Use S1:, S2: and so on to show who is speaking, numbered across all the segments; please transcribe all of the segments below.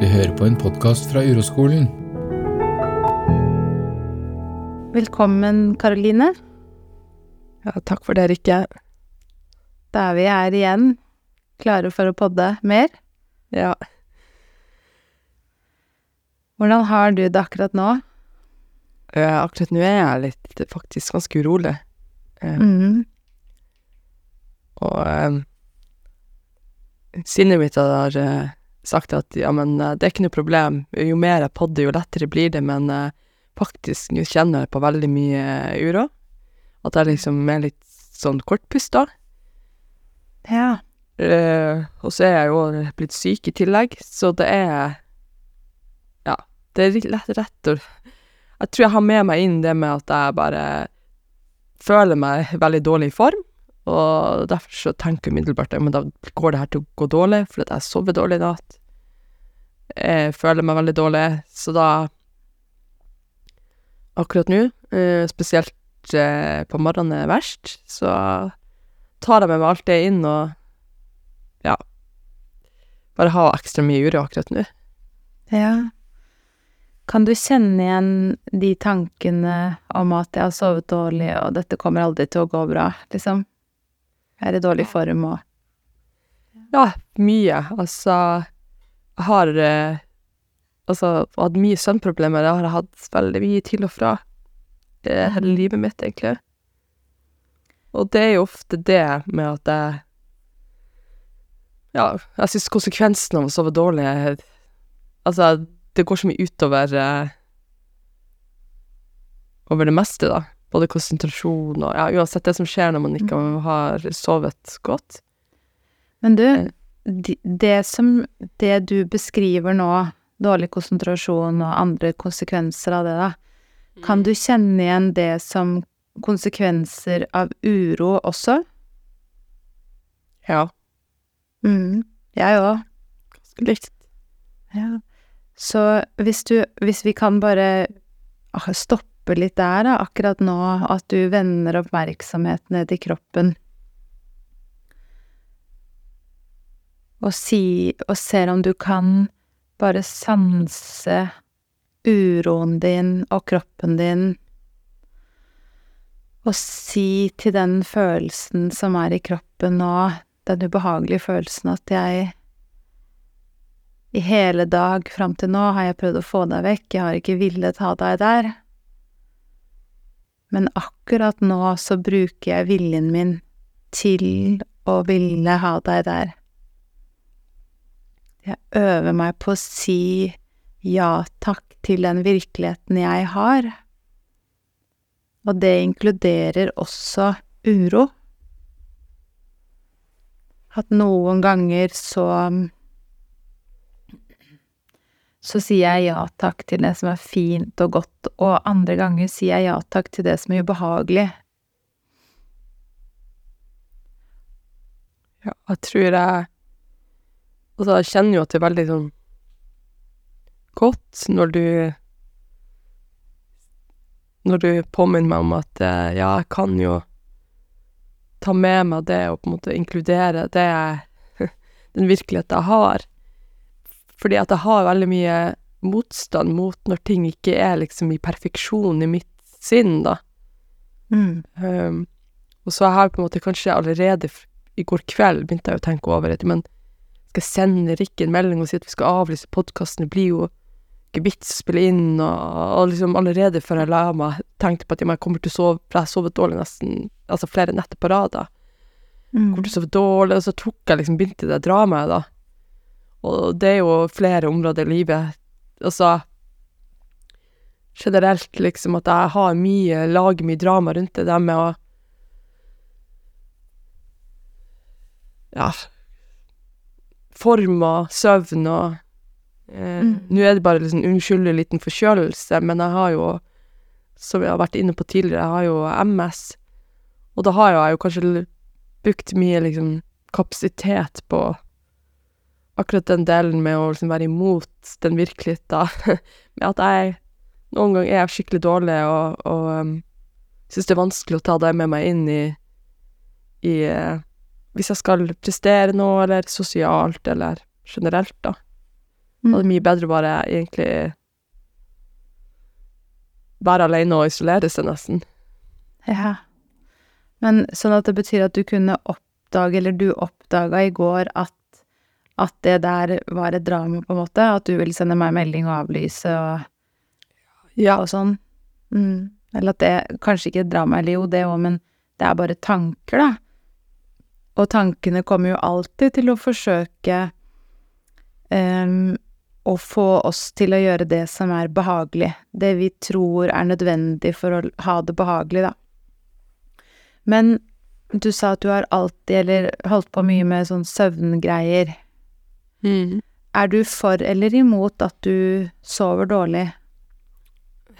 S1: Du hører på en podkast fra Uroskolen.
S2: Velkommen, Karoline.
S3: Ja, takk for det, Rikke.
S2: Da er vi her igjen, klare for å podde mer.
S3: Ja,
S2: Hvordan har du det akkurat nå?
S3: eh, akkurat nå er jeg litt faktisk ganske urolig. Eh,
S2: Mhm.
S3: Og um, sinnet mitt har eh, sagt at ja, men eh, det er ikke noe problem. Jo mer jeg podder, jo lettere blir det, men eh, faktisk nå kjenner jeg på veldig mye eh, uro. At jeg liksom er litt sånn kortpusta.
S2: Ja.
S3: Uh, og så er jeg jo blitt syk i tillegg, så det er Ja, det er litt lett rett å Jeg tror jeg har med meg inn det med at jeg bare føler meg veldig dårlig i form, og derfor så tenker jeg umiddelbart at da går det her til å gå dårlig, fordi jeg sover dårlig i natt. Jeg føler meg veldig dårlig, så da Akkurat nå, eh, spesielt eh, på morgenen er verst, så tar jeg med meg alt det inn og ja, bare ha ekstra mye uro akkurat nå.
S2: ja. Kan du kjenne igjen de tankene om at jeg har sovet dårlig, og dette kommer aldri til å gå bra, liksom? Jeg er i dårlig form og
S3: Ja, mye. Altså, jeg har eh, altså hatt mye søvnproblemer. Det har jeg hatt veldig mye til og fra eh, hele livet mitt, egentlig. Og det er jo ofte det med at jeg Ja, jeg syns konsekvensen av å sove dårlig er Altså, det går så mye utover eh, over det meste, da. Både konsentrasjon og Ja, uansett det som skjer når man ikke har sovet godt.
S2: Men du,
S3: Eh.
S2: det som Det du beskriver nå, dårlig konsentrasjon og andre konsekvenser av det, da, kan du kjenne igjen det som konsekvenser av uro også?
S3: Ja,
S2: Mm. Jeg òg.
S3: ganske likt.
S2: Ja. Så hvis du Hvis vi kan bare ah, stoppe litt der, da, akkurat nå, at du vender oppmerksomheten ned i kroppen og si Og ser om du kan bare sanse uroen din og kroppen din, og si til den følelsen som er i kroppen nå, den ubehagelige følelsen at jeg i hele dag fram til nå har jeg prøvd å få deg vekk, jeg har ikke villet ha deg der. Men akkurat nå så bruker jeg viljen min til å ville ha deg der. Jeg øver meg på å si ja takk til den virkeligheten jeg har. Og det inkluderer også uro. At noen ganger så så sier jeg ja takk til det som er fint og godt, og andre ganger sier jeg ja takk til det som er ubehagelig.
S3: Ja, jeg tror jeg Altså, jeg kjenner jo at det er veldig sånn godt når du Når du påminner meg om at eh, ja, jeg kan jo ta med meg det og på en måte inkludere det den virkeligheten jeg har. Fordi at jeg har veldig mye motstand mot når ting ikke er liksom i perfeksjon i mitt sinn, da.
S2: Mm.
S3: Um, og så har jeg på en måte kanskje allerede i går kveld begynte jeg å tenke over det, men skal jeg sende Rikke en melding og si at vi skal avlyse podkasten? Det blir jo ikke vits å spille inn, og, og liksom allerede før jeg la meg, tenkte på at jeg kommer til å sove, for jeg har sovet dårlig nesten, altså flere netter på rad, da.
S2: Mm.
S3: Kommer til å sove dårlig, og så tok jeg liksom, begynte det dramaet, da. Og det er jo flere områder i livet, altså generelt, liksom, at jeg har mye, lager mye drama rundt det der med å Ja Form og søvn og eh,
S2: Mm.
S3: Nå er det bare liksom unnskyldig liten forkjølelse, men jeg har jo, som jeg har vært inne på tidligere, jeg har jo MS, og da har jeg jo kanskje brukt mye liksom kapasitet på akkurat den delen med å liksom være imot den virkeligheten, med at jeg noen ganger er skikkelig dårlig og, og um, syns det er vanskelig å ta det med meg inn i, i uh, Hvis jeg skal prestere noe, eller sosialt, eller generelt, da. Og det er mye bedre å bare egentlig være alene og isolere seg, nesten.
S2: Ja. Men sånn at det betyr at du kunne oppdage, eller du oppdaga i går at, at det der var et drama, på en måte? At du ville sende meg melding og avlyse og,
S3: Ja.
S2: og sånn? Mm. Eller at det Kanskje ikke er drama, eller jo, det òg, men det er bare tanker, da. Og tankene kommer jo alltid til å forsøke um, å få oss til å gjøre det som er behagelig. Det vi tror er nødvendig for å ha det behagelig, da. Men du sa at du har alltid, eller holdt på mye med sånn søvngreier.
S3: Mm.
S2: Er du for eller imot at du sover dårlig?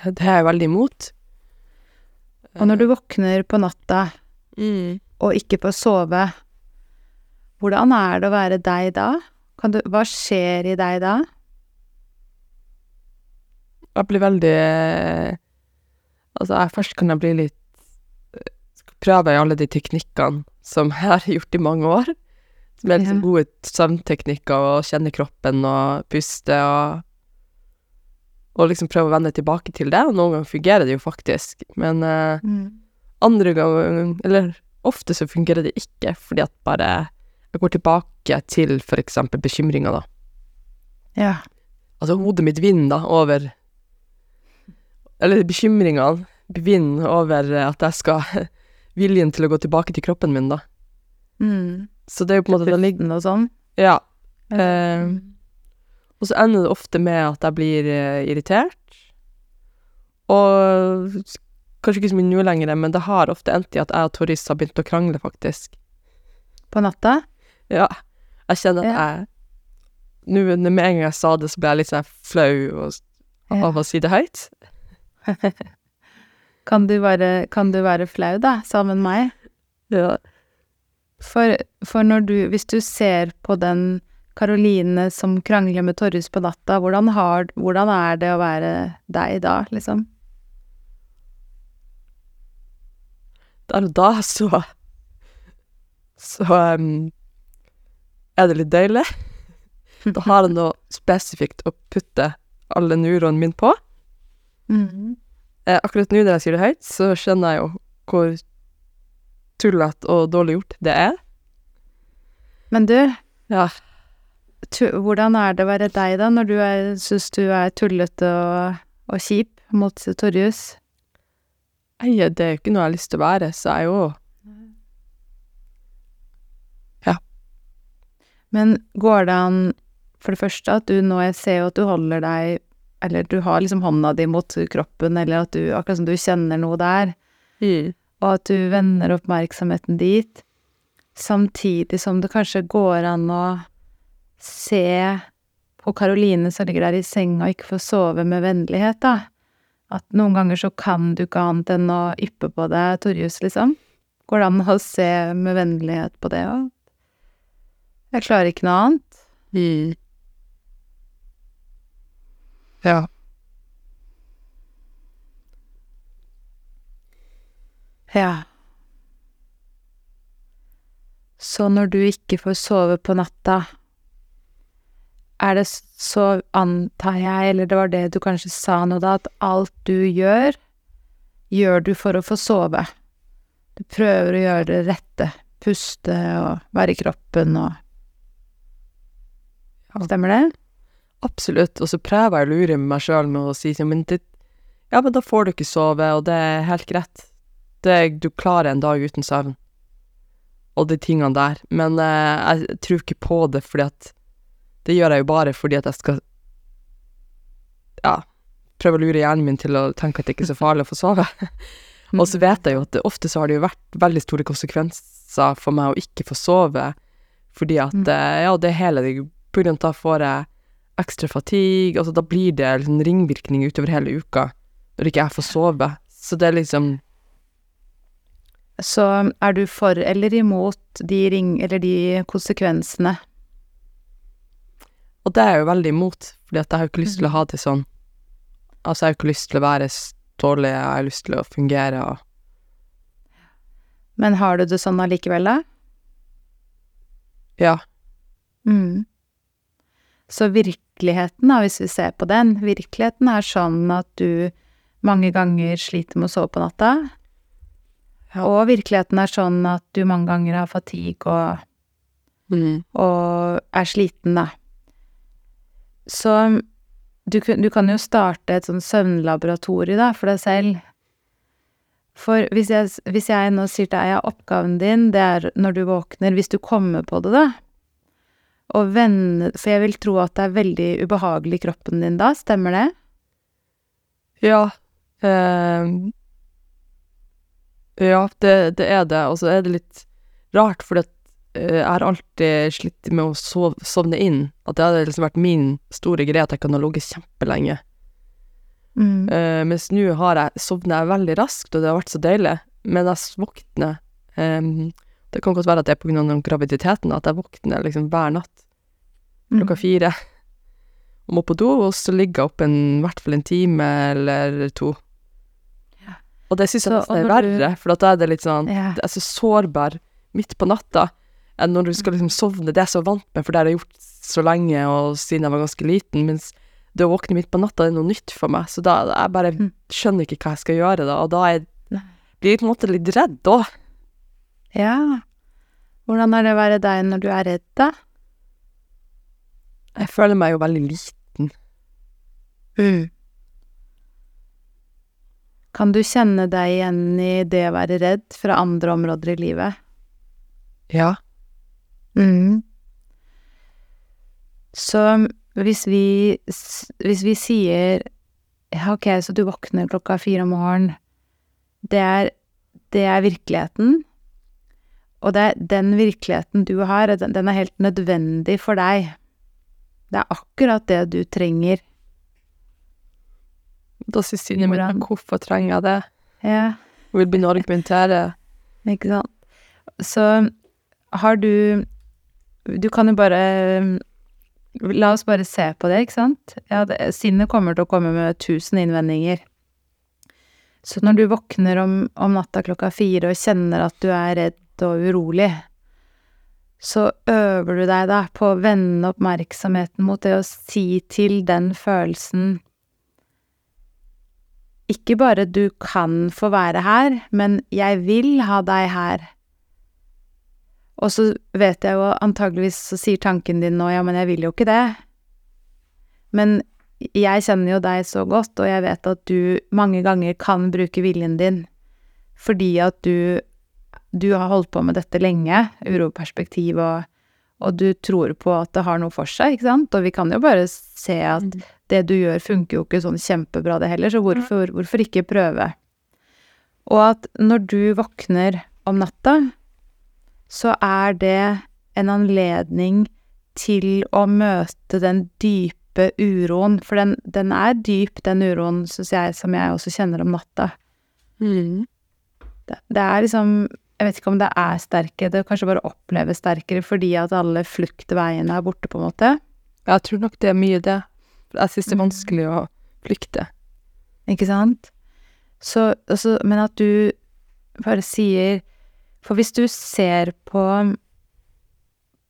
S3: Det er jeg veldig imot.
S2: Og når du våkner på natta
S3: mm.
S2: og ikke får sove, hvordan er det å være deg da? Kan du, hva skjer i deg da?
S3: Jeg blir veldig Altså, jeg, først kan jeg bli litt Prøve i alle de teknikkene som jeg har gjort i mange år. Liksom
S2: Ja.
S3: gode søvnteknikker, og kjenne kroppen og puste og Og liksom prøve å vende tilbake til det, og noen ganger fungerer det jo faktisk. Men mm. andre ganger Eller ofte så fungerer det ikke, fordi at bare jeg går tilbake til for eksempel bekymringer, da.
S2: Ja.
S3: Altså hodet mitt vinner da over Eller bekymringene vinner over at jeg skal Viljen til å gå tilbake til kroppen min, da.
S2: Mm.
S3: Så det er jo på en måte den ligger
S2: og sånn?
S3: Ja. Eh, og så ender det ofte med at jeg blir eh, irritert. Og kanskje ikke så mye nå lenger, men det har ofte endt i at jeg og Torris har begynt å krangle, faktisk.
S2: På natta?
S3: Ja. Jeg kjenner at
S2: Ja.
S3: jeg Nå med en gang jeg sa det, så ble jeg litt sånn flau og,
S2: Ja.
S3: av å si det høyt.
S2: Kan du være, kan du være flau, da, sammen med meg?
S3: Ja.
S2: For, for når du, hvis du ser på den Karoline som krangler med Torjus på natta, hvordan, har, hvordan er det å være deg da, liksom?
S3: Der og da så Så um, er det litt deilig. Da har jeg noe spesifikt å putte alle neuroene mine på.
S2: Mhm.
S3: Eh, akkurat nå når jeg sier det høyt, så skjønner jeg jo hvor tullete og dårlig gjort det er.
S2: Men du,
S3: Ja.
S2: tu, hvordan er det å være deg da, når du syns du er tullete og, og kjip mot Torjus?
S3: Nei, det er jo ikke noe jeg har lyst til å være, så jeg jo
S2: Men går det an, for det første, at du nå Jeg ser jo at du holder deg Eller du har liksom hånda di mot kroppen, eller at du Akkurat som du kjenner noe der.
S3: mm.
S2: Og at du vender oppmerksomheten dit, samtidig som det kanskje går an å se på Karoline som ligger der i senga og ikke får sove med vennlighet, da. At noen ganger så kan du ikke annet enn å yppe på deg Torjus, liksom. Går det an å se med vennlighet på det òg? Jeg klarer ikke noe annet.
S3: Mm. Ja.
S2: Ja. Så når du ikke får sove på natta, er det så antar jeg, eller det var det du kanskje sa nå da, at alt du gjør, gjør du for å få sove. Du prøver å gjøre det rette, puste og være i kroppen og Stemmer det?
S3: Absolutt. Og så prøver jeg å lure meg sjøl med å si sånn, men det Ja, men da får du ikke sove, og det er helt greit. Det, du klarer en dag uten søvn. Og de tingene der. Men eh, jeg tror ikke på det, fordi at Det gjør jeg jo bare fordi at jeg skal Ja, prøve å lure hjernen min til å tenke at det ikke er så farlig å få sove. Og så vet jeg jo at det, ofte så har det jo vært veldig store konsekvenser for meg å ikke få sove, fordi at
S2: Mm.
S3: eh, Ja, det hele det På grunn av at da får jeg ekstra fatigue, altså da blir det liksom ringvirkning utover hele uka når ikke jeg får sove. Så det er liksom
S2: Så er du for eller imot de ring... eller de konsekvensene?
S3: Og det er jeg jo veldig imot, fordi at jeg har jo ikke lyst til å ha det sånn. Altså, jeg har jo ikke lyst til å være dårlig, jeg har lyst til å fungere og
S2: Men har du det sånn allikevel, da?
S3: Ja.
S2: Mm. Så virkeligheten, da, hvis vi ser på den, virkeligheten er sånn at du mange ganger sliter med å sove på natta. Og virkeligheten er sånn at du mange ganger har fatigue og,
S3: Mm.
S2: og er sliten, da. Så du, du kan jo starte et sånn søvnlaboratorium, da, for deg selv. For hvis jeg, hvis jeg nå sier til deg at oppgaven din, det er når du våkner, hvis du kommer på det, da, og vende For jeg vil tro at det er veldig ubehagelig i kroppen din da, stemmer det?
S3: Ja. ehm, ja, det, det er det. Og så er det litt rart, for jeg har alltid slitt med å sov, sovne inn. At det hadde liksom vært min store greie at jeg kan ha ligget kjempelenge.
S2: Mm.
S3: Eh, mens nå har jeg sovner jeg veldig raskt, og det har vært så deilig. Men jeg våkner ehm, Det kan godt være at det er av graviditeten, at jeg våkner liksom hver natt klokka
S2: Mm.
S3: fire. Og må på do, og så ligger jeg oppe i hvert fall en time eller to. Og det syns jeg nesten er verre, for da er det litt sånn
S2: yeah.
S3: Jeg er så sårbar midt på natta enn når du skal liksom sovne. Det er jeg så vant med, for det har jeg gjort så lenge, og siden jeg var ganske liten. Mens det å våkne midt på natta er noe nytt for meg, så da jeg bare
S2: Mm.
S3: skjønner ikke hva jeg skal gjøre da, og da er jeg, blir jeg på en måte litt redd òg.
S2: Ja. Hvordan er det å være deg når du er redd, da?
S3: Jeg føler meg jo veldig liten.
S2: Mm. Kan du kjenne deg igjen i det å være redd fra andre områder i livet?
S3: Ja.
S2: Mm. Så hvis vi, hvis vi sier ja, ok, så du våkner klokka fire om morgenen, det er, det er virkeligheten, og det er den virkeligheten du har, den, er helt nødvendig for deg. Det er akkurat det du trenger.
S3: Da sier Synne min hvorfor trenger jeg det?
S2: Ja.
S3: Hun vil begynne å argumentere.
S2: Ikke sant. Så har du Du kan jo bare La oss bare se på det, ikke sant? Ja, sinnet kommer til å komme med tusen innvendinger. Så når du våkner om, om natta klokka fire og kjenner at du er redd og urolig, så øver du deg da på å vende oppmerksomheten mot det å si til den følelsen ikke bare du kan få være her, men jeg vil ha deg her. Og så vet jeg jo antageligvis så sier tanken din nå ja, men jeg vil jo ikke det. Men jeg kjenner jo deg så godt, og jeg vet at du mange ganger kan bruke viljen din fordi at du du har holdt på med dette lenge, uroperspektiv, og, og du tror på at det har noe for seg, ikke sant? Og vi kan jo bare se at det du gjør funker jo ikke sånn kjempebra det heller, så hvorfor, hvorfor ikke prøve? Og at når du våkner om natta, så er det en anledning til å møte den dype uroen, for den, den er dyp, den uroen, syns jeg, som jeg også kjenner om natta.
S3: Mm.
S2: Det, det er liksom Jeg vet ikke om det er sterke, det kanskje bare oppleves sterkere fordi at alle fluktveiene er borte, på en måte.
S3: Jeg tror nok det er mye det. Jeg syns det er vanskelig å flykte.
S2: Ikke sant? Så, altså, men at du bare sier For hvis du ser på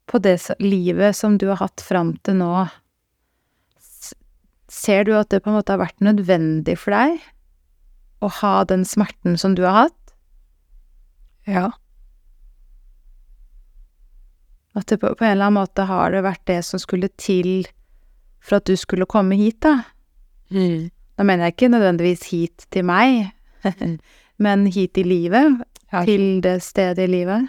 S2: på det livet som du har hatt fram til nå, ser du at det på en måte har vært nødvendig for deg å ha den smerten som du har hatt?
S3: Ja.
S2: At det på, på en eller annen måte har det vært det som skulle til for at du skulle komme hit, da?
S3: Mm.
S2: Da mener jeg ikke nødvendigvis hit til meg, men hit i livet,
S3: Ja.
S2: til det stedet i livet.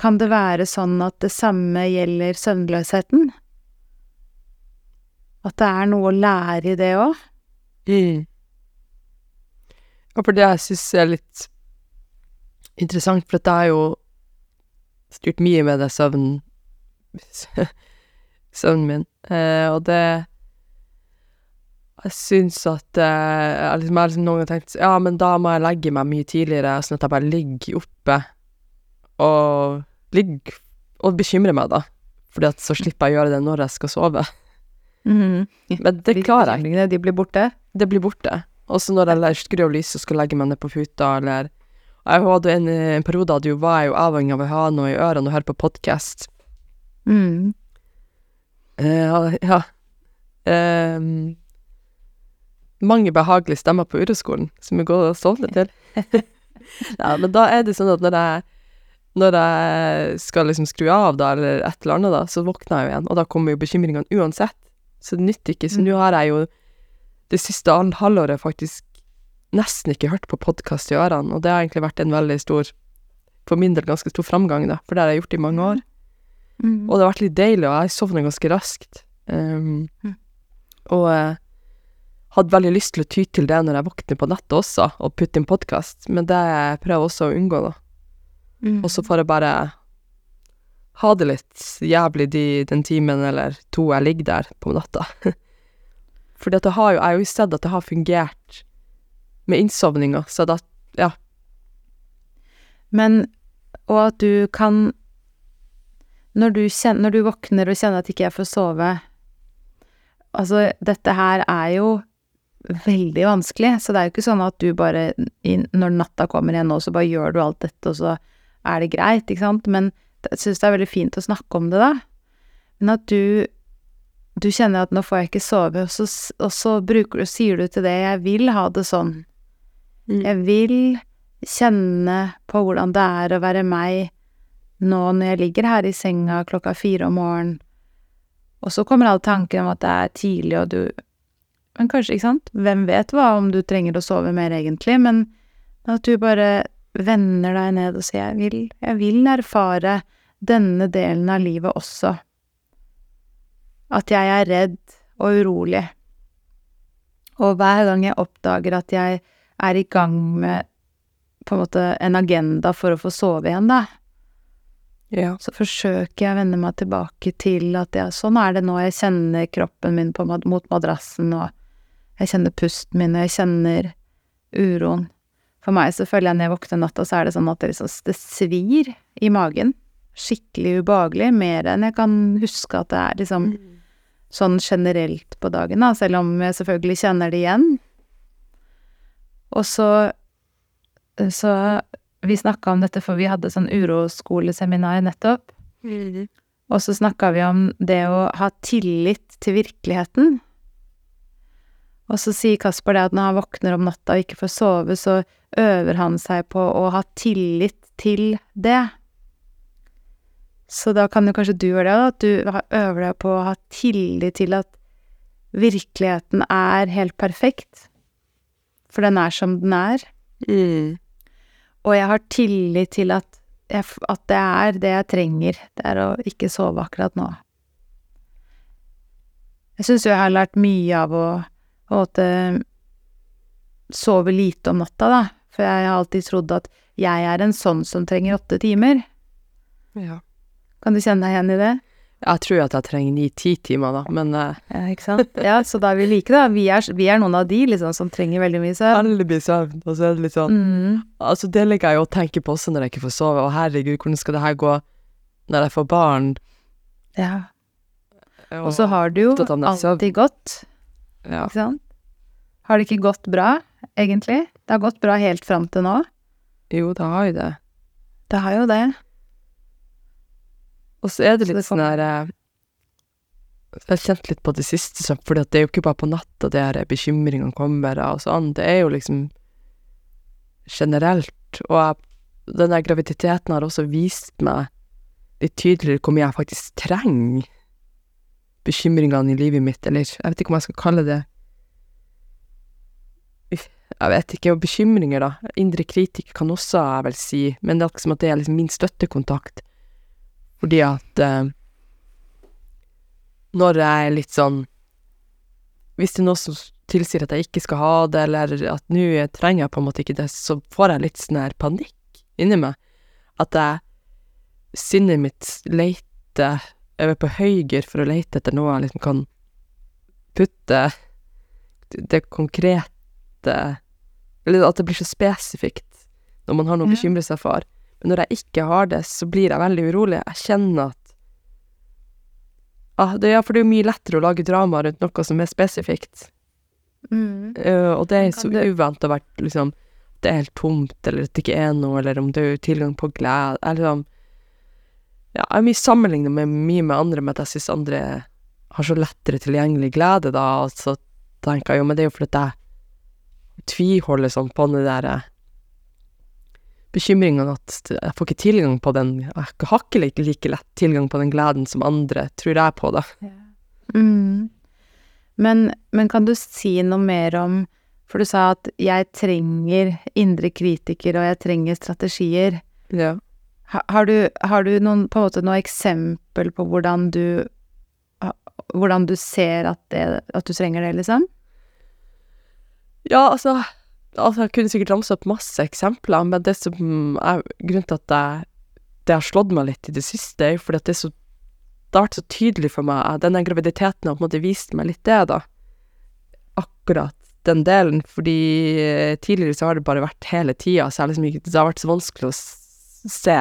S2: Kan det være sånn at det samme gjelder søvnløsheten? At det er noe å lære i det òg?
S3: Mm. Og for det jeg syns er litt interessant, for det er jo styrt mye med det søvn søvnen min, eh, og det Jeg syns at eh, jeg liksom, jeg har liksom noen ganger tenkt ja, men da må jeg legge meg mye tidligere, sånn at jeg bare ligger oppe og ligger og bekymrer meg, da. Fordi at så slipper jeg å gjøre det når jeg skal sove.
S2: Mhm.
S3: Men det klarer jeg
S2: De blir borte?
S3: det blir borte. Og så når jeg skrur av lyset og skal legge meg ned på puta, eller Jeg hadde en, en periode jeg var jeg jo avhengig av å ha noe i ørene og høre på podkast.
S2: Mm.
S3: Ja, ja. Ehm, mange behagelige stemmer på uroskolen som vi går og sovne til. ja, men da er det sånn at når jeg når jeg skal liksom skru av, da, eller et eller annet, da, så våkner jeg jo igjen, og da kommer jo bekymringene uansett. Så det nytter ikke. Så
S2: Mm.
S3: nå har jeg jo det siste halv- halvåret faktisk nesten ikke hørt på podkast i ørene, og det har egentlig vært en veldig stor, for min del ganske stor framgang, da, for det har jeg gjort i mange år.
S2: Mm.
S3: Og det har vært litt deilig, og jeg sovner ganske raskt. Um,
S2: Mm.
S3: Og eh, hadde veldig lyst til å ty til det når jeg våkner på nettet også, og putte inn podkast, men det prøver jeg også å unngå, da.
S2: Mm.
S3: Og så får jeg bare ha det litt jævlig de, den timen eller to jeg ligger der på natta. Fordi at det har jo, jeg har jo sett at det har fungert med innsovninga, så da Ja.
S2: Men Og at du kan når du, kjenner, når du våkner og kjenner at ikke jeg får sove Altså, dette her er jo veldig vanskelig, så det er jo ikke sånn at du bare Når natta kommer igjen nå, så bare gjør du alt dette, og så er det greit, ikke sant? Men jeg syns det er veldig fint å snakke om det, da. Men at du Du kjenner at nå får jeg ikke sove, og så, og så bruker du, sier du til det 'jeg vil ha det sånn'. Jeg vil kjenne på hvordan det er å være meg nå når jeg ligger her i senga klokka fire om morgenen, og så kommer alle tanken om at det er tidlig og du Men kanskje, ikke sant? Hvem vet hva om du trenger å sove mer egentlig, men at du bare vender deg ned og sier jeg vil, jeg vil erfare denne delen av livet også. At jeg er redd og urolig. Og hver gang jeg oppdager at jeg er i gang med på en måte en agenda for å få sove igjen, da,
S3: Ja.
S2: så forsøker jeg å vende meg tilbake til at ja, sånn er det nå, jeg kjenner kroppen min på, mot madrassen, og jeg kjenner pusten min, og jeg kjenner uroen. For meg så føler jeg når jeg våkner natta, så er det sånn at det, liksom, det svir i magen. Skikkelig ubehagelig, mer enn jeg kan huske at det er liksom sånn generelt på dagen, da, selv om jeg selvfølgelig kjenner det igjen. Og så Så vi snakka om dette, for vi hadde sånn uroskoleseminar nettopp. Og så snakka vi om det å ha tillit til virkeligheten. Og så sier Kasper det at når han våkner om natta og ikke får sove, så øver han seg på å ha tillit til det. Så da kan jo kanskje du gjøre det, at du øver deg på å ha tillit til at virkeligheten er helt perfekt. For den er som den er.
S3: Mm.
S2: Og jeg har tillit til at, jeg, at det er det jeg trenger. Det er å ikke sove akkurat nå. Jeg syns jo jeg har lært mye av å å sove lite om natta, da. For jeg har alltid trodd at jeg er en sånn som trenger åtte timer.
S3: ja.
S2: Kan du kjenne deg igjen i det?
S3: Jeg tror at jeg trenger ni-ti timer, da, men uh...
S2: Ja, ikke sant? Ja, så da er vi like, da. Vi er, vi er noen av de liksom som trenger veldig mye søvn.
S3: veldig mye søvn, og så er det litt sånn
S2: Mm.
S3: Altså, det ligger jeg jo og tenker på også når jeg ikke får sove. Å, herregud, hvordan skal det her gå når jeg får barn?
S2: Ja. Og så har det jo alltid gått.
S3: ja.
S2: Ikke sant? Har det ikke gått bra, egentlig? Det har gått bra helt fram til nå.
S3: Jo, det har jo det.
S2: Det har jo det.
S3: Og så er det
S2: Så
S3: litt sånn her eh, Jeg har kjent litt på det siste, for det er jo ikke bare på natta det her bekymringene kommer og sånn. Det er jo liksom generelt. Og jeg, den der graviditeten har også vist meg litt tydeligere hvor mye jeg faktisk trenger bekymringene i livet mitt, eller jeg vet ikke om jeg skal kalle det Jeg vet ikke, og bekymringer, da. Indre kritikk kan også jeg vel si, men det er liksom at det er liksom min støttekontakt. Fordi at eh, når jeg er litt sånn Hvis det er noe som tilsier at jeg ikke skal ha det, eller at nå trenger jeg på en måte ikke det, så får jeg litt sånn her panikk inni meg. At jeg Sinnet mitt leter Jeg er på høyger for å lete etter noe jeg liksom kan putte det konkrete Eller at det blir så spesifikt når man har noe å bekymre seg for. Når jeg ikke har det, så blir jeg veldig urolig. Jeg kjenner at ah, det, Ja, for det er jo mye lettere å lage drama rundt noe som er spesifikt.
S2: Mm.
S3: Uh, og det er så
S2: du-
S3: uvant å være liksom Det er helt tomt, eller at det ikke er noe, eller om det er tilgang på glede Jeg liksom Ja, jeg er mye sammenligna med mye med andre, med at jeg syns andre har så lettere tilgjengelig glede, da, og så tenker jeg jo, men det er jo fordi jeg tviholder sånn på den der bekymringen at jeg får ikke tilgang på den Jeg har ikke like, like lett tilgang på den gleden som andre, tror jeg på, da.
S2: Mm. Men, men kan du si noe mer om For du sa at 'jeg trenger indre kritiker, og jeg trenger strategier'.
S3: Ja.
S2: Har, har, du, har du noen, på en måte noe eksempel på hvordan du Hvordan du ser at, det, at du trenger det, liksom?
S3: Ja, altså, altså Jeg kunne sikkert ramse opp masse eksempler, men det som er grunnen til at jeg, det har slått meg litt i det siste, er fordi at det så Det har vært så tydelig for meg. Denne graviditeten har på en måte vist meg litt det, da. Akkurat den delen, fordi eh, tidligere så har det bare vært hele tida, så liksom Det har vært så vanskelig å se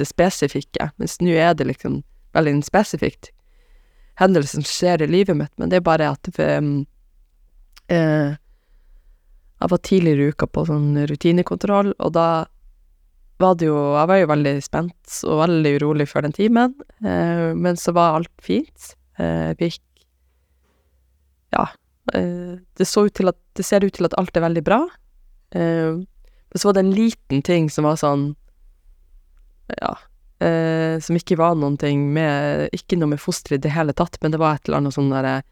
S3: det spesifikke, mens nå er det liksom veldig spesifikt hendelse som skjer i livet mitt, men det er bare at um, eh, jeg var tidligere i uka på sånn rutinekontroll, og da var det jo Jeg var jo veldig spent og veldig urolig før den timen, eh, men så var alt fint. Eh, vi Ja. Eh, det så ut til at Det ser ut til at alt er veldig bra. Eh, men så var det en liten ting som var sånn Ja. Eh, som ikke var noen ting med Ikke noe med fosteret i det hele tatt, men det var et eller annet sånn derre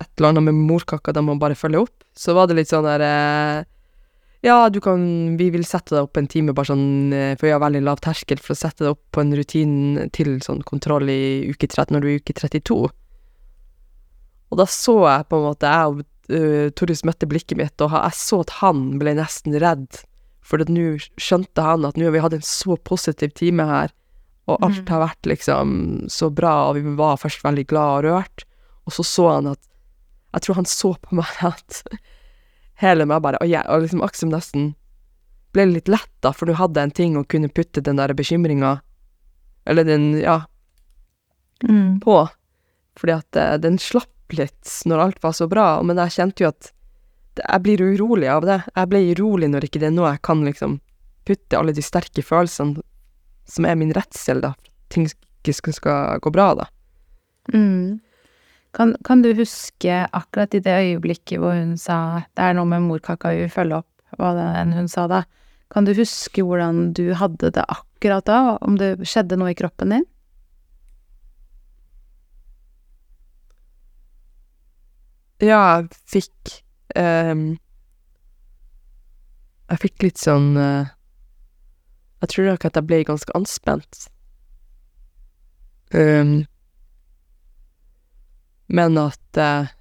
S3: et eller annet med morkaka de må bare følge opp. Så var det litt sånn der eh, Ja, du kan Vi vil sette deg opp en time, bare sånn eh, For vi har veldig lav terskel for å sette deg opp på en rutine til sånn kontroll i uke 30, når du er i uke 32. Og da så jeg på en måte Jeg og uh, Torjus møtte blikket mitt, og jeg så at han ble nesten redd. For nå skjønte han at nå har vi hatt en så positiv time her, og alt
S2: Mhm.
S3: har vært liksom så bra, og vi var først veldig glad og rørt, og så så han at Jeg tror han så på meg at hele meg bare Og, jeg, og liksom Aksum nesten ble litt lett, da, for du hadde en ting å kunne putte den der bekymringa, eller den, ja,
S2: Mm.
S3: på. Fordi at eh, den slapp litt når alt var så bra, men jeg kjente jo at jeg blir urolig av det. Jeg ble urolig når ikke det er noe jeg kan liksom putte alle de sterke følelsene som er min redsel, da, ting ikke skal gå bra, da.
S2: Mm. Kan, kan du huske akkurat i det øyeblikket hvor hun sa 'det er noe med morkaka vi vil følge opp', hva det enn hun sa da, kan du huske hvordan du hadde det akkurat da, om det skjedde noe i kroppen din?
S3: Ja, jeg fikk um, Jeg fikk litt sånn uh, Jeg tror nok at jeg ble ganske anspent. Ehm, men at eh,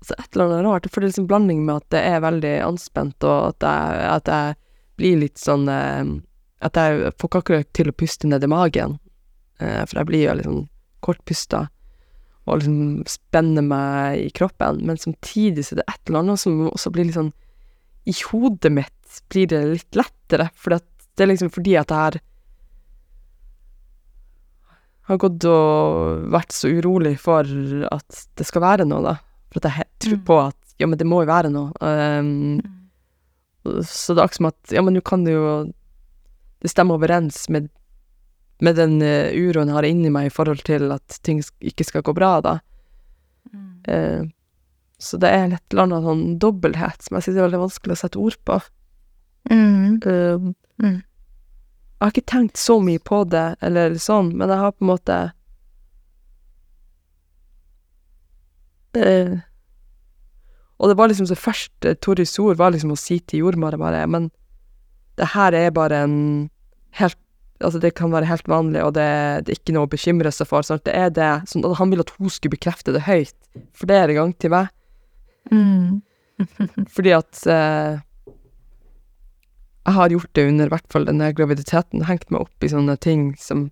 S3: Altså et eller annet rart. For det er liksom blanding med at det er veldig anspent, og at jeg, at jeg blir litt sånn eh, At jeg får ikke akkurat til å puste ned i magen. Eh, for jeg blir jo sånn kortpusta og liksom spenner meg i kroppen. Men samtidig så er det et eller annet som også blir litt sånn I hodet mitt blir det litt lettere, for det er liksom fordi at jeg har har gått og vært så urolig for at det skal være noe, da. For at jeg tror
S2: Mm.
S3: på at ja, men det må jo være noe. Um, så det er akkurat som at ja, men nå kan det jo Det stemmer overens med, med den eh, uroen jeg har inni meg i forhold til at ting ikke skal gå bra, da. Eh, så det er et eller annet sånn dobbelthet som jeg synes er veldig vanskelig å sette ord på.
S2: Mm.
S3: Uh,
S2: Mm.
S3: Jeg har ikke tenkt så mye på det, eller sånn, men jeg har på en måte eh, Og det var liksom så først Toris ord var liksom å si til jordmora bare Men det her er bare en helt Altså, det kan være helt vanlig, og det, det er ikke noe å bekymre seg for. Sant? det er det sånn Han ville at hun skulle bekrefte det høyt flere ganger til meg.
S2: Mm.
S3: Fordi at eh, jeg har gjort det under hvert fall denne graviditeten, hengt meg opp i sånne ting som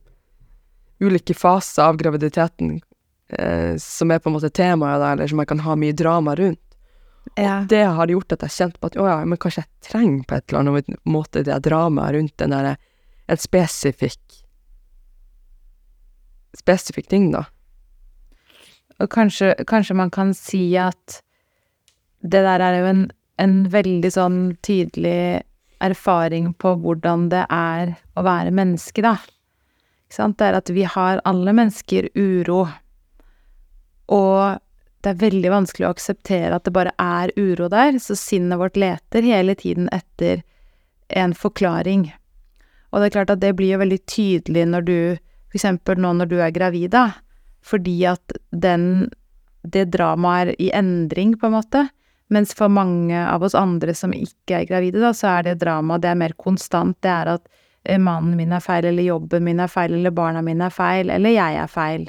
S3: ulike faser av graviditeten eh, som er på en måte temaet der, eller som jeg kan ha mye drama rundt.
S2: Ja.
S3: Det har gjort at jeg kjente på at å ja, men kanskje jeg trenger på et eller annet måte det dramaet rundt den derre en spesifikk spesifikk ting, da.
S2: Og kanskje, kanskje man kan si at det der er jo en, en veldig sånn tydelig erfaring på hvordan det er å være menneske, da. Ikke sant? Det er at vi har alle mennesker uro. Og det er veldig vanskelig å akseptere at det bare er uro der, så sinnet vårt leter hele tiden etter en forklaring. Og det er klart at det blir jo veldig tydelig når du, for eksempel nå når du er gravid, da, fordi at den, det dramaet er i endring, på en måte. Mens for mange av oss andre som ikke er gravide, da, så er det drama, det er mer konstant. Det er at eh, mannen min er feil, eller jobben min er feil, eller barna mine er feil, eller jeg er feil.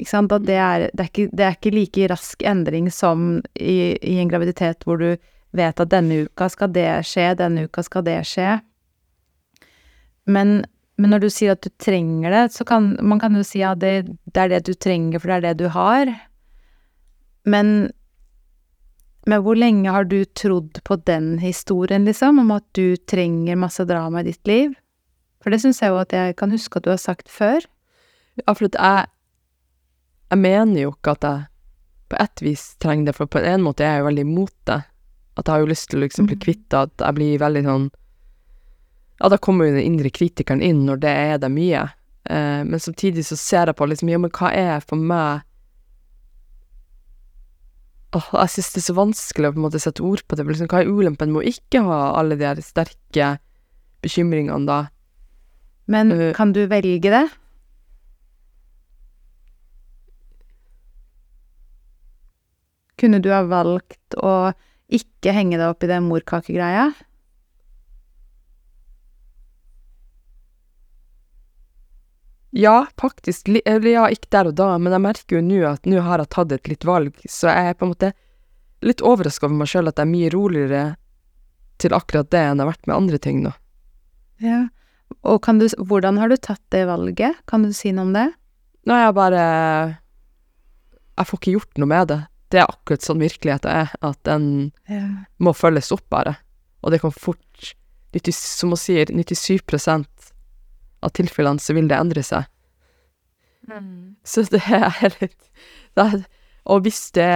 S2: Ikke sant? Det er, det er, ikke, det er ikke like rask endring som i, i en graviditet hvor du vet at denne uka skal det skje, denne uka skal det skje. Men, men når du sier at du trenger det, så kan man kan jo si at det, det er det du trenger, for det er det du har. Men, men hvor lenge har du trodd på den historien, liksom, om at du trenger masse drama i ditt liv? For det syns jeg jo at jeg kan huske at du har sagt før.
S3: Ja, for jeg Jeg mener jo ikke at jeg på ett vis trenger det, for på en måte er jeg jo veldig imot det. At jeg har jo lyst til å liksom bli
S2: Mhm.
S3: kvitt det, at jeg blir veldig sånn Ja, da kommer jo den indre kritikeren inn når det er det mye. Eh, men samtidig så ser jeg på liksom, ja, men hva er for meg Åh, jeg synes det er så vanskelig å på en måte sette ord på det. Liksom, hva er ulempen med å ikke ha alle de her sterke bekymringene, da?
S2: Men
S3: uh,
S2: kan du velge det? Kunne du ha valgt å ikke henge deg opp i det morkakegreia?
S3: Ja, faktisk. li- Eller ja, ikke der og da, men jeg merker jo nå at nå har jeg tatt et litt valg, så jeg er på en måte litt overraska over meg sjøl at jeg er mye roligere til akkurat det enn jeg har vært med andre ting nå.
S2: Ja. Og kan du, hvordan har du tatt det valget? Kan du si noe om det?
S3: Nå er jeg bare Jeg får ikke gjort noe med det. Det er akkurat sånn virkeligheten er, at den
S2: Ja.
S3: må følges opp, bare. Og det kan fort 90, Som hun sier, 97 av tilfellene så vil det endre seg. Så det er litt det er, Og hvis det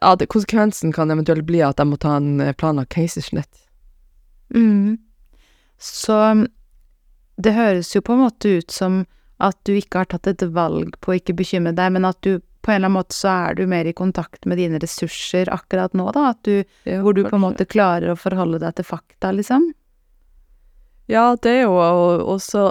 S3: Ja, det, konsekvensen kan eventuelt bli at jeg må ta en eh, planlagt keisersnitt.
S2: Mm. Så det høres jo på en måte ut som at du ikke har tatt et valg på å ikke bekymre deg, men at du på en eller annen måte så er du mer i kontakt med dine ressurser akkurat nå, da? Du, hvor du på en måte klarer å forholde deg til fakta, liksom?
S3: Ja, det er jo og- også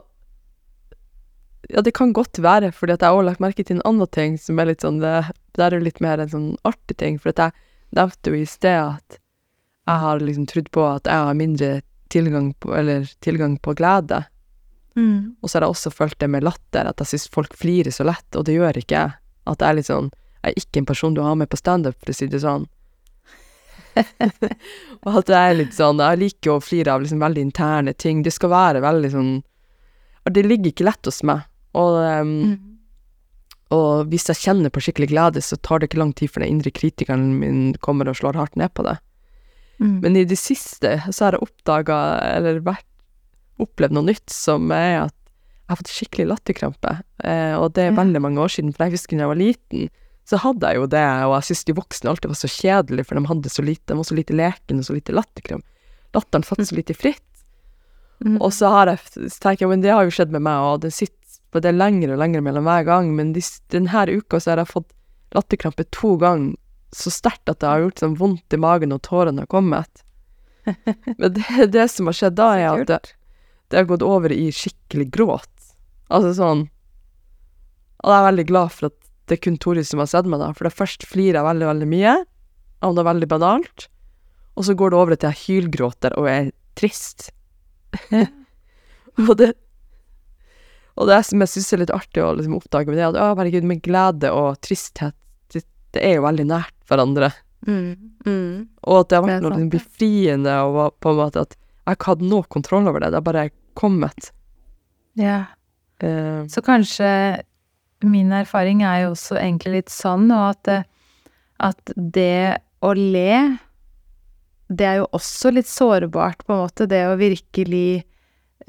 S3: Ja, det kan godt være, fordi at jeg har lagt merke til en annen ting som er litt sånn Det, det er jo litt mer en sånn artig ting, for at jeg nevnte jo i sted at jeg har liksom trodd på at jeg har mindre tilgang på Eller tilgang på glede.
S2: Mm.
S3: Og så har jeg også følt det med latter, at jeg syns folk flirer så lett, og det gjør ikke jeg. At jeg er litt sånn Jeg er ikke en person du har med på standup, for å si det sånn. og at det er litt sånn Jeg liker å flire av liksom veldig interne ting. Det skal være veldig sånn og Det ligger ikke lett hos meg. Og, um,
S2: Mm.
S3: og hvis jeg kjenner på skikkelig glede, så tar det ikke lang tid før den indre kritikeren min kommer og slår hardt ned på det.
S2: Mm.
S3: Men i det siste så har jeg oppdaga, eller vært, opplevd noe nytt, som er at jeg har fått skikkelig latterkrampe. Eh, og det er veldig mange år siden, for jeg husker da jeg var liten, så hadde jeg jo det, og jeg syntes de voksne alltid var så kjedelige, for de hadde så lite, de var så lite leken og så lite latterkram. Latteren satt så lite fritt.
S2: Mm.
S3: Og så har jeg, tenker jeg, men det har jo skjedd med meg, og det sitter på det lengre og lengre mellom hver gang, men de, denne uka så har jeg fått latterkrampe to ganger, så sterkt at det har gjort sånn vondt i magen, og tårene har kommet. Men det, det som har skjedd da, er at det, det har gått over i skikkelig gråt. Altså sånn Og jeg er veldig glad for at det er kun Tori som har sett meg da, for det først flirer jeg veldig, veldig mye av noe veldig banalt, og så går det over til jeg hylgråter og er trist. og det Og det som jeg syns er litt artig å liksom oppdage med det, at å, herregud, med glede og tristhet, det, det er jo veldig nært hverandre.
S2: Mm. Mm.
S3: Og at det har vært
S2: er
S3: noe liksom befriende, og på en måte at jeg ikke hadde noe kontroll over det, det har bare kommet.
S2: Ja.
S3: Uh,
S2: Så kanskje min erfaring er jo også egentlig litt sånn, og at, det- at det å le, det er jo også litt sårbart, på en måte. Det å virkelig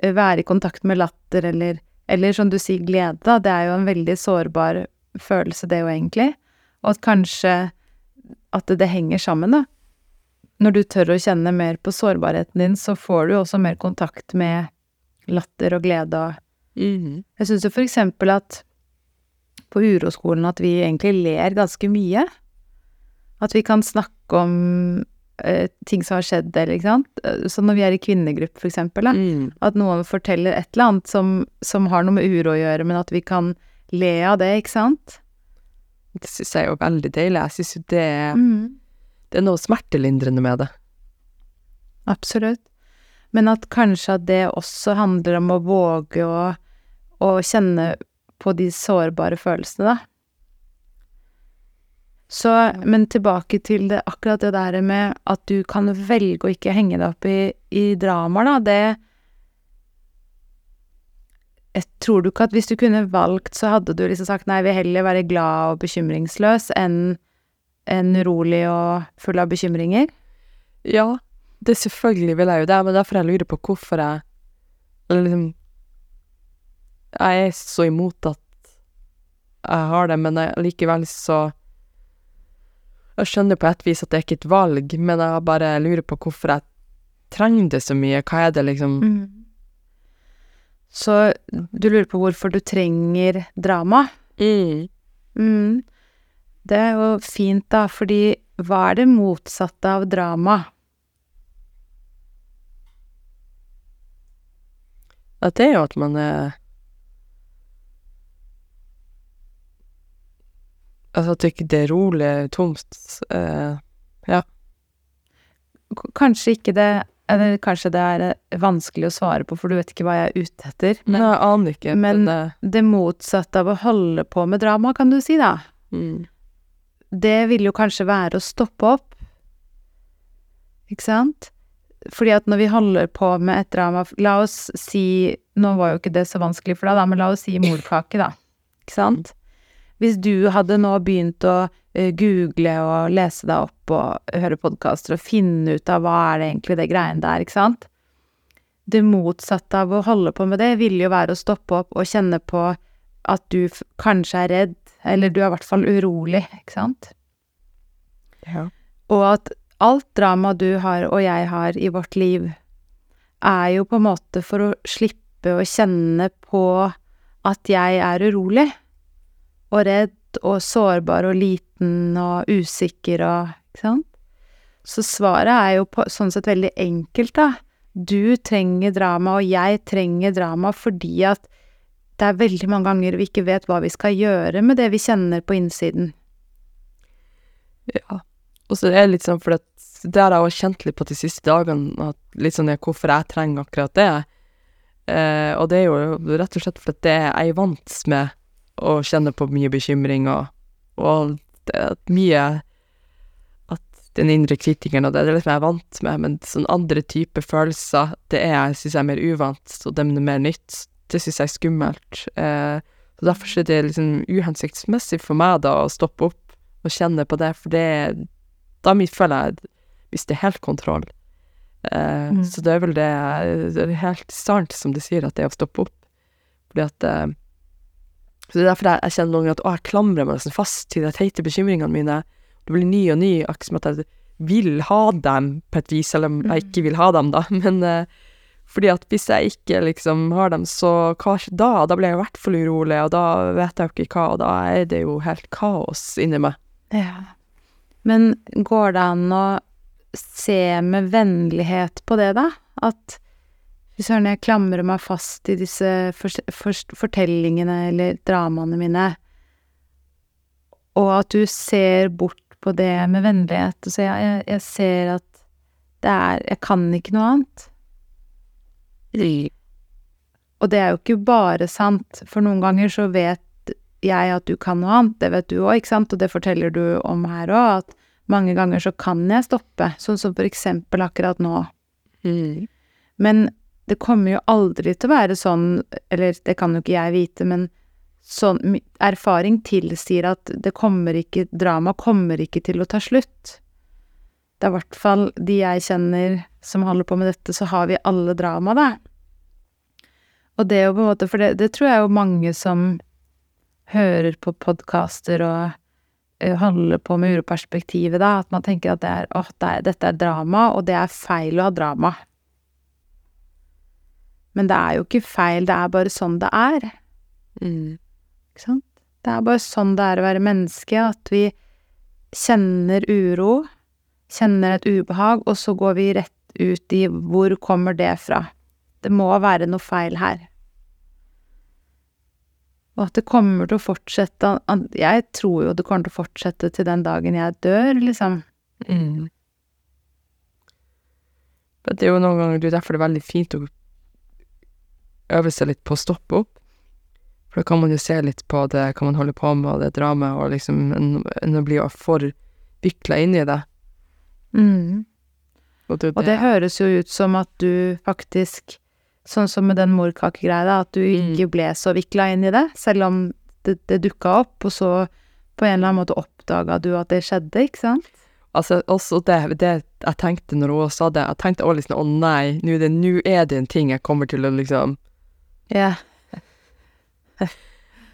S2: eh, være i kontakt med latter, eller, eller som du sier, glede, da. Det er jo en veldig sårbar følelse, det jo egentlig. Og at kanskje at det, det henger sammen, da. når du tør å kjenne mer på sårbarheten din, så får du også mer kontakt med latter og glede og
S3: Mhm.
S2: Jeg syns jo for eksempel at på uroskolen at vi egentlig ler ganske mye. At vi kan snakke om eh, ting som har skjedd, eller ikke sant. Eh, Så når vi er i kvinnegruppe, for eksempel, da,
S3: Mm.
S2: at noen forteller et eller annet som, som har noe med uro å gjøre, men at vi kan le av det, ikke sant.
S3: Det syns jeg er jo veldig deilig. Jeg syns jo det
S2: Mm.
S3: Det er noe smertelindrende med det.
S2: Absolutt. Men at kanskje at det også handler om å våge å, å kjenne på de sårbare følelsene, da. Så, men tilbake til det, akkurat det der med at du kan velge å ikke henge deg opp i, i dramaer, da, det jeg tror du ikke at hvis du kunne valgt, så hadde du liksom sagt nei, vil heller være glad og bekymringsløs enn en urolig og full av bekymringer?
S3: Ja, det selvfølgelig vil jeg jo det, men derfor jeg lurer på hvorfor jeg liksom Jeg er så imot at jeg har det, men jeg, likevel så Jeg skjønner på et vis at det er ikke et valg, men jeg bare lurer på hvorfor jeg trenger det så mye. Hva er det liksom
S2: Mm. Så du lurer på hvorfor du trenger drama?
S3: mm.
S2: Mm. Det er jo fint, da, fordi hva er det motsatte av drama?
S3: At det er jo at man er Altså at det ikke det er rolig, tomt. eh,
S2: Ja. Kanskje ikke det Eller kanskje det er eh, vanskelig å svare på, for du vet ikke hva jeg er ute etter.
S3: men
S2: Nei,
S3: jeg aner ikke.
S2: men-
S3: Men,
S2: det motsatte av å holde på med drama, kan du si, da.
S3: mm.
S2: Det vil jo kanskje være å stoppe opp. Ikke sant? Fordi at når vi holder på med et drama La oss si Nå var jo ikke det så vanskelig for deg, da, men la oss si morkake, da. Ikke sant? Hvis du hadde nå begynt å eh, google og lese deg opp og høre podkaster og finne ut av hva er det egentlig det greiene der, ikke sant? Det motsatte av å holde på med det, ville jo være å stoppe opp og kjenne på at du kanskje er redd, eller du er i hvert fall urolig, ikke sant?
S3: ja.
S2: Og at alt drama du har og jeg har i vårt liv, er jo på en måte for å slippe å kjenne på at jeg er urolig og redd og sårbar og liten og usikker og Ikke sant? Så svaret er jo på, sånn sett veldig enkelt, da. Du trenger drama, og jeg trenger drama fordi at det er veldig mange ganger vi ikke vet hva vi skal gjøre med det vi kjenner på innsiden.
S3: Ja. Og så er det litt sånn, for det har jeg også kjent litt på de siste dagene, litt sånn hvorfor jeg trenger akkurat det. Eh, og det er jo rett og slett fordi det jeg er vant med å kjenner på mye bekymring og, og det, at mye At den indre kritikeren og det, det er liksom jeg er vant med, men sånn andre typer følelser, det er, syns jeg er mer uvant, og det er mer nytt. Det syns jeg er skummelt. Eh, så derfor er det liksom uhensiktsmessig for meg da å stoppe opp og kjenne på det, for det Da føler jeg mister helt kontroll. Eh,
S2: Mm.
S3: Så det er vel det Det er helt sant som du sier, at det er å stoppe opp. Fordi at eh, Så det er derfor jeg, jeg kjenner noen ganger at å, jeg klamrer meg nesten fast til de teite bekymringene mine. Det blir ny og ny, akkurat som at jeg vil ha dem på et vis, selv om jeg ikke vil ha dem, da. Men eh, fordi at hvis jeg ikke liksom har dem, så hva skjer da? Da blir jeg i hvert fall urolig, og da vet jeg jo ikke hva, og da er det jo helt kaos inni meg.
S2: Ja. Men går det an å se med vennlighet på det, da? At fy søren, jeg klamrer meg fast i disse fortellingene eller dramaene mine, og at du ser bort på det med vennlighet, og sier jeg, jeg, jeg ser at det er Jeg kan ikke noe annet. Og det er jo ikke bare sant, for noen ganger så vet jeg at du kan noe annet, det vet du òg, ikke sant, og det forteller du om her òg, at mange ganger så kan jeg stoppe, sånn som for eksempel akkurat nå.
S3: Mm.
S2: Men det kommer jo aldri til å være sånn, eller det kan jo ikke jeg vite, men sånn erfaring tilsier at det kommer ikke Drama kommer ikke til å ta slutt. Det er i hvert fall de jeg kjenner som holder på med dette, så har vi alle drama, da. Og det jo på en måte For det, det tror jeg jo mange som hører på podkaster og handler holder på med uroperspektivet, da, at man tenker at det er åh, er, dette er drama, og det er feil å ha drama. Men det er jo ikke feil, det er bare sånn det er.
S3: Mm.
S2: Ikke sant? Det er bare sånn det er å være menneske, at vi kjenner uro, kjenner et ubehag, og så går vi rett ut i hvor kommer det fra? Det må være noe feil her. Og at det kommer til å fortsette Jeg tror jo det kommer til å fortsette til den dagen jeg dør, liksom.
S3: Mm. Det er jo noen ganger det er derfor det er veldig fint å øve seg litt på å stoppe opp. For da kan man jo se litt på det, hva man holder på med, og det dramaet, og liksom enn å bli for vikla inn i det.
S2: Mm.
S3: Og det,
S2: Og det høres jo ut som at du faktisk, sånn som med den morkakegreia, at du
S3: Mm.
S2: ikke ble så vikla inn i det, selv om det, det dukka opp, og så på en eller annen måte oppdaga du at det skjedde, ikke sant?
S3: Altså, også det, det jeg tenkte når hun sa det, jeg tenkte også liksom, å nei, nå er det, nå er det en ting jeg kommer til å liksom
S2: Ja.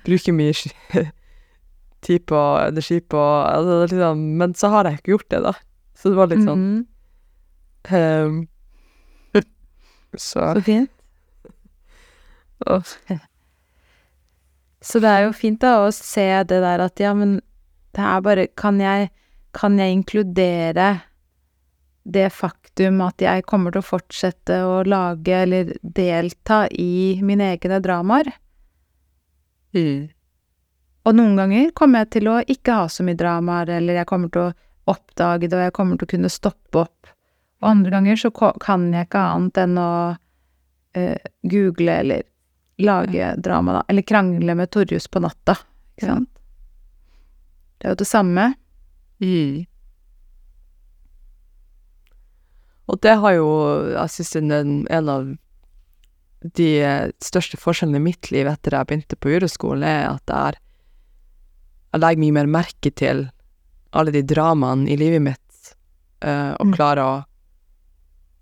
S3: Bruker mye tid på, energi på, altså, liksom, men så har jeg ikke gjort det da. Så det var litt sånn,
S2: mm
S3: -hmm. um, så,
S2: Så fint.
S3: og,
S2: Så det er jo fint da å se det der at ja, men det er bare Kan jeg, kan jeg inkludere det faktum at jeg kommer til å fortsette å lage eller delta i mine egne dramaer?
S3: mm,
S2: Og noen ganger kommer jeg til å ikke ha så mye dramaer, eller jeg kommer til å oppdage det, og jeg kommer til å kunne stoppe opp. Og andre ganger så kan jeg ikke annet enn å uh, google eller lage drama, da. Eller krangle med Torjus på natta, ikke
S3: Ja.
S2: sant? Det er jo det samme.
S3: mm. Og det har jo, jeg synes er en av de største forskjellene i mitt liv etter jeg begynte på juryskolen, er at jeg, jeg legger mye mer merke til alle de dramaene i livet mitt, eh, og
S2: Mm.
S3: klarer å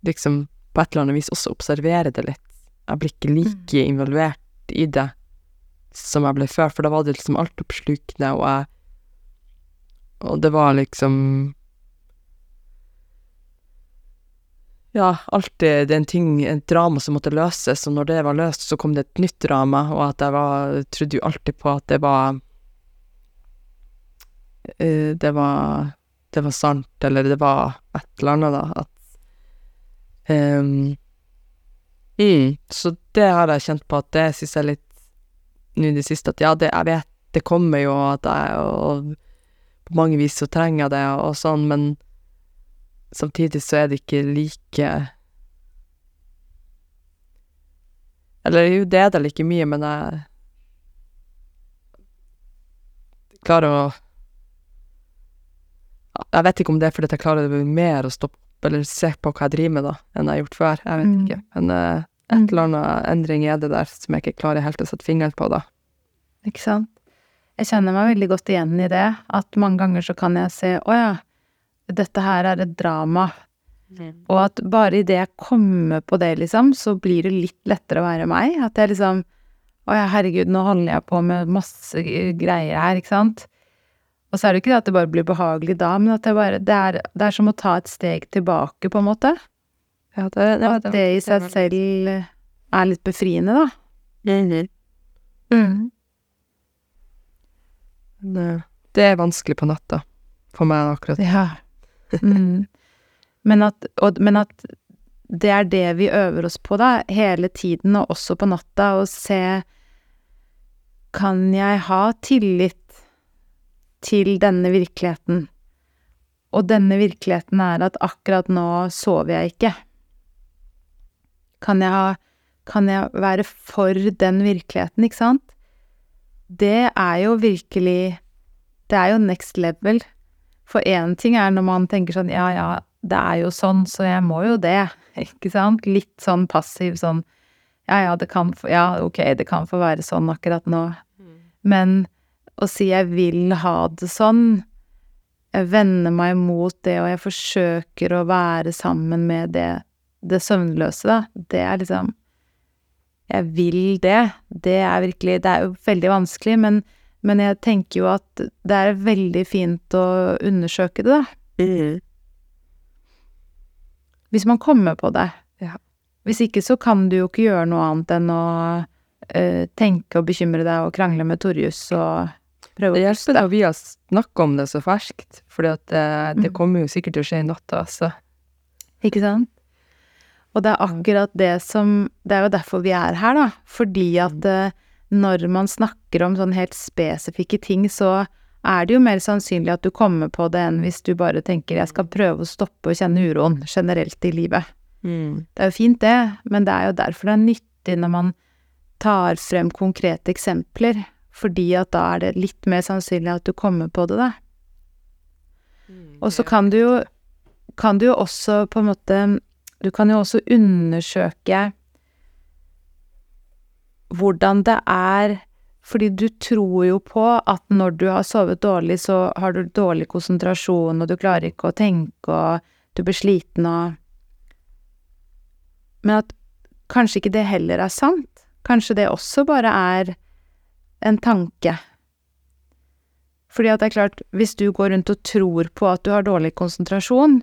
S3: liksom på et eller annet vis også observere det litt. Jeg blir ikke like involvert i det som jeg ble før, for da var det liksom altoppslukende, og jeg Og det var liksom Ja, alltid det er en ting, et drama som måtte løses, og når det var løst, så kom det et nytt drama, og at jeg var Trodde jo alltid på at det var eh, Det var Det var sant, eller det var et eller annet, da, at um, mm, Så det har jeg kjent på at det syns jeg litt nå i det siste, at ja, det, jeg vet det kommer jo, at jeg og på mange vis så trenger jeg det, og sånn, men samtidig så er det ikke like Eller jo, det er det like mye, men jeg klarer å Jeg vet ikke om det er fordi jeg klarer mer å stoppe eller se på hva jeg driver med, da, enn jeg har gjort før. Jeg vet
S2: Mm.
S3: ikke. Men uh, et eller annet endring er det der som jeg ikke klarer helt å sette fingeren på, da.
S2: Ikke sant? Jeg kjenner meg veldig godt igjen i det, at mange ganger så kan jeg se å ja, dette her er et drama, og at bare idet jeg kommer på det, liksom, så blir det litt lettere å være meg. At jeg liksom Å ja, herregud, nå holder jeg på med masse greier her, ikke sant? Og så er det ikke det at det bare blir behagelig da, men at det bare Det er, det er som å ta et steg tilbake, på en måte.
S3: Ja, det, ja,
S2: At det i seg selv er litt befriende, da.
S3: Mm. Eh, det er vanskelig på natta, for meg akkurat.
S2: Ja. Mm. Men, at, og, men at det er det vi øver oss på, da, hele tiden, og også på natta, å se Kan jeg ha tillit til denne virkeligheten? Og denne virkeligheten er at akkurat nå sover jeg ikke. Kan jeg ha Kan jeg være for den virkeligheten, ikke sant? Det er jo virkelig Det er jo next level. For én ting er når man tenker sånn ja, ja, det er jo sånn, så jeg må jo det, ikke sant? Litt sånn passiv sånn ja, ja, det kan få Ja, ok, det kan få være sånn akkurat nå. Men å si jeg vil ha det sånn, jeg vender meg mot det, og jeg forsøker å være sammen med det, det søvnløse, da, det er liksom Jeg vil det. Det er virkelig Det er jo veldig vanskelig, men Men jeg tenker jo at det er veldig fint å undersøke det, da.
S3: Mm.
S2: Hvis man kommer på det.
S3: Ja.
S2: Hvis ikke så kan du jo ikke gjøre noe annet enn å uh, tenke og bekymre deg og krangle med Torjus og prøve
S3: Det hjelper da vi har snakka om det så ferskt, for uh, det, det
S2: Mm.
S3: kommer jo sikkert til å skje i natta, altså.
S2: Ikke sant? Og det er akkurat det som Det er jo derfor vi er her, da. Fordi at eh, når man snakker om sånn helt spesifikke ting, så er det jo mer sannsynlig at du kommer på det enn hvis du bare tenker 'jeg skal prøve å stoppe å kjenne uroen generelt i livet'.
S3: Mm.
S2: Det er jo fint, det, men det er jo derfor det er nyttig når man tar frem konkrete eksempler, fordi at da er det litt mer sannsynlig at du kommer på det, da. Og så kan du jo kan du jo også på en måte Du kan jo også undersøke hvordan det er Fordi du tror jo på at når du har sovet dårlig, så har du dårlig konsentrasjon, og du klarer ikke å tenke, og du blir sliten og Men at kanskje ikke det heller er sant? Kanskje det også bare er en tanke? Fordi at det er klart, hvis du går rundt og tror på at du har dårlig konsentrasjon,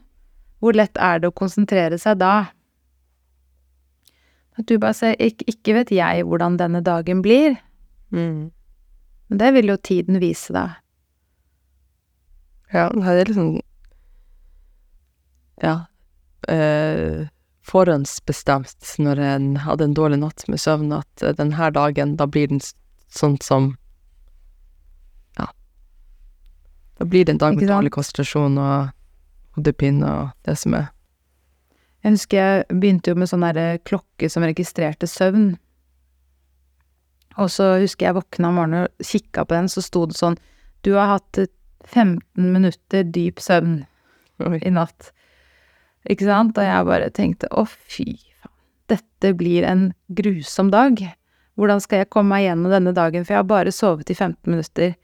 S2: hvor lett er det å konsentrere seg da? At du bare sier ikke, 'ikke vet jeg hvordan denne dagen blir',
S3: Mm.
S2: men det vil jo tiden vise deg.
S3: Ja, det er liksom Ja. Eh, forhåndsbestemt når en hadde en dårlig natt med søvn, at eh, denne dagen, da blir den sånn som Ja. Da blir det en dag med dårlig konsentrasjon og hodepine og det som er.
S2: Jeg husker jeg begynte jo med sånn derre klokke som registrerte søvn. Og så husker jeg våkna om morgenen og kikka på den, så sto det sånn Du har hatt eh, 15 minutter dyp søvn
S3: Oi.
S2: i natt. Ikke sant? Og jeg bare tenkte å, fy faen, dette blir en grusom dag. Hvordan skal jeg komme meg gjennom denne dagen, for jeg har bare sovet i 15 minutter.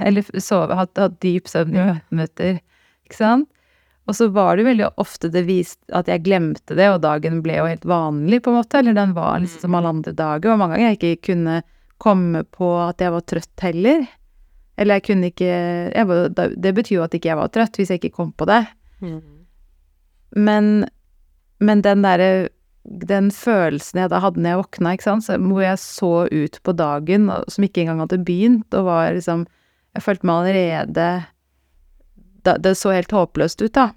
S2: Eller sove, hatt, hatt dyp søvn i 15 minutter. Ikke sant? Og så var det veldig ofte det viste at jeg glemte det, og dagen ble jo helt vanlig, på en måte. Eller den var liksom som alle andre dager. Og mange ganger jeg ikke kunne komme på at jeg var trøtt heller. Eller jeg kunne ikke jeg var, Det betyr jo at ikke jeg var trøtt, hvis jeg ikke kom på det. Men, men den derre Den følelsen jeg da hadde når jeg våkna, ikke sant, så, hvor jeg så ut på dagen, som ikke engang hadde begynt, og var liksom Jeg følte meg allerede da, Det så helt håpløst ut, da.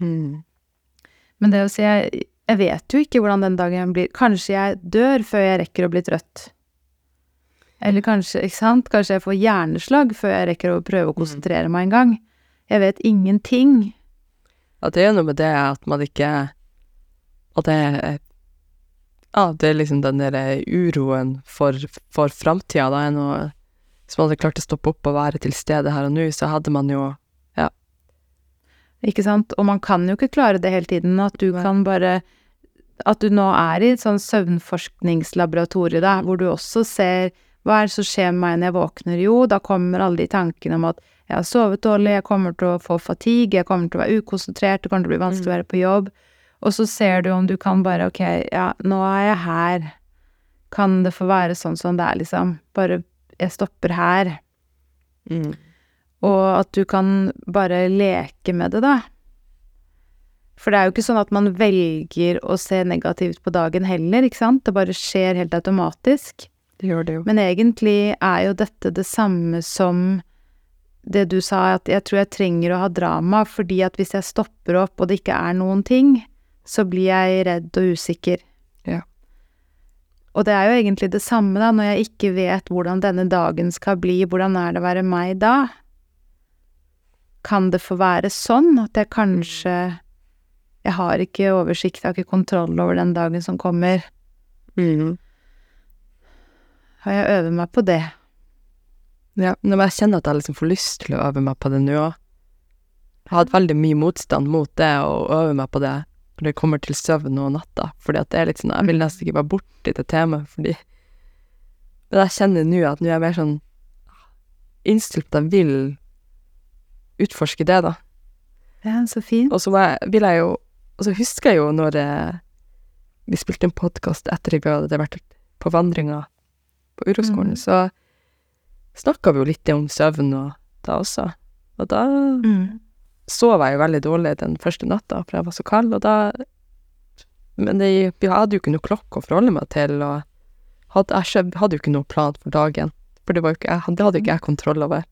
S3: Mm.
S2: Men det å si jeg, jeg vet jo ikke hvordan den dagen blir. Kanskje jeg dør før jeg rekker å bli trøtt. Eller kanskje, ikke sant, kanskje jeg får hjerneslag før jeg rekker å prøve å konsentrere meg en gang. Jeg vet ingenting.
S3: At det er noe med det at man ikke At det er Ja, det er liksom den der uroen for, for framtida. Da er noe Hvis man hadde klart å stoppe opp og være til stede her og nå, så hadde man jo
S2: Ikke sant? Og man kan jo ikke klare det hele tiden. At du kan bare At du nå er i et sånn søvnforskningslaboratorie, da, hvor du også ser hva er det som skjer med meg når jeg våkner? Jo, da kommer alle de tankene om at jeg har sovet dårlig, jeg kommer til å få fatigue, jeg kommer til å være ukonsentrert, det kommer til å bli vanskelig å være på jobb. Og så ser du om du kan bare ok, ja, nå er jeg her. Kan det få være sånn som det er, liksom? Bare jeg stopper her.
S3: mm.
S2: Og at du kan bare leke med det, da. For det er jo ikke sånn at man velger å se negativt på dagen heller, ikke sant? Det bare skjer helt automatisk.
S3: Det gjør det jo.
S2: Men egentlig er jo dette det samme som det du sa, at jeg tror jeg trenger å ha drama, fordi at hvis jeg stopper opp og det ikke er noen ting, så blir jeg redd og usikker.
S3: Ja.
S2: Og det er jo egentlig det samme, da, når jeg ikke vet hvordan denne dagen skal bli, hvordan er det å være meg da? Kan det få være sånn at jeg kanskje Jeg har ikke oversikt, jeg har ikke kontroll over den dagen som kommer.
S3: Mm.
S2: Har jeg øvet meg på det?
S3: Ja, men jeg kjenner at jeg liksom får lyst til å øve meg på det nå òg. Jeg har hatt veldig mye motstand mot det, å øve meg på det når det kommer til søvn og natta, fordi at det er litt sånn Jeg vil nesten ikke være borti det temaet, fordi Men jeg kjenner nå at nå er jeg mer sånn innstilt på at jeg vil utforske det, da.
S2: Ja, så fint.
S3: Og så var vil jeg jo Og så husker jeg jo når eh, vi spilte en podkast etter vi hadde vært på vandringa på Uroskolen,
S2: mm.
S3: så snakka vi jo litt om søvn og da også. Og da
S2: Mm.
S3: sov jeg jo veldig dårlig den første natta, for jeg var så kald, og da Men jeg, vi hadde jo ikke noe klokke å forholde meg til, og hadde, jeg hadde jo ikke noe plan for dagen. For det ikke jeg, det hadde ikke jeg kontroll over.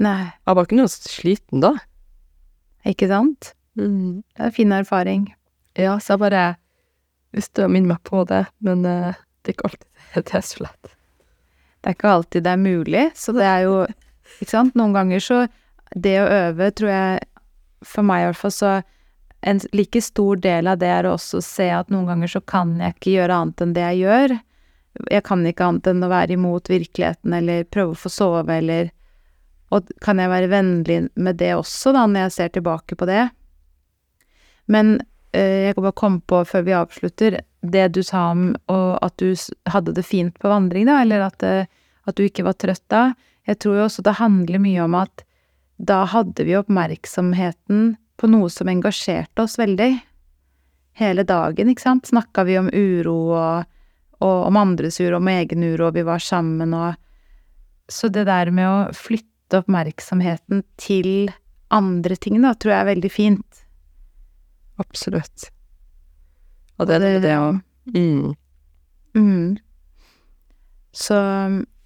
S2: Nei,
S3: Jeg var ikke noe sliten da.
S2: ikke sant?
S3: Mm.
S2: Det er en fin erfaring.
S3: Ja, så jeg bare visste å minne meg på det, men uh, det er ikke alltid det er så lett.
S2: Det er ikke alltid det er mulig, så det er jo Ikke sant? Noen ganger så Det å øve, tror jeg For meg i hvert fall, så En like stor del av det er å også se at noen ganger så kan jeg ikke gjøre annet enn det jeg gjør. Jeg kan ikke annet enn å være imot virkeligheten eller prøve å få sove eller Og kan jeg være vennlig med det også, da, når jeg ser tilbake på det? Men eh, jeg kan bare komme på, før vi avslutter, det du sa om at du hadde det fint på vandring, da, eller at, eh, at du ikke var trøtt da. Jeg tror jo også det handler mye om at da hadde vi oppmerksomheten på noe som engasjerte oss veldig. Hele dagen, ikke sant, snakka vi om uro og, og om andres uro, om egen uro, og vi var sammen og Så det der med å flytte oppmerksomheten til andre ting, da, tror jeg er veldig fint.
S3: Absolutt. Og det er det, å mm.
S2: Mm. Så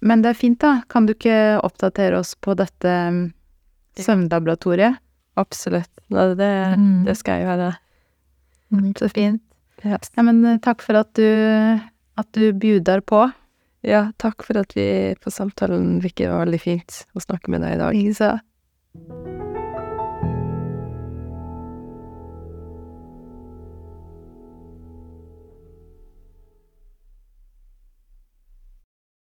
S2: Men det er fint, da. Kan du ikke oppdatere oss på dette um, søvnlaboratoriet?
S3: Absolutt. Det,
S2: Mm.
S3: det skal jeg gjøre.
S2: Så fint.
S3: Ja.
S2: Ja, men eh, takk for at du, at du bjudar på.
S3: Ja, takk for at vi på samtalen, fikk Det veldig fint å snakke med deg i dag.
S2: Likeså.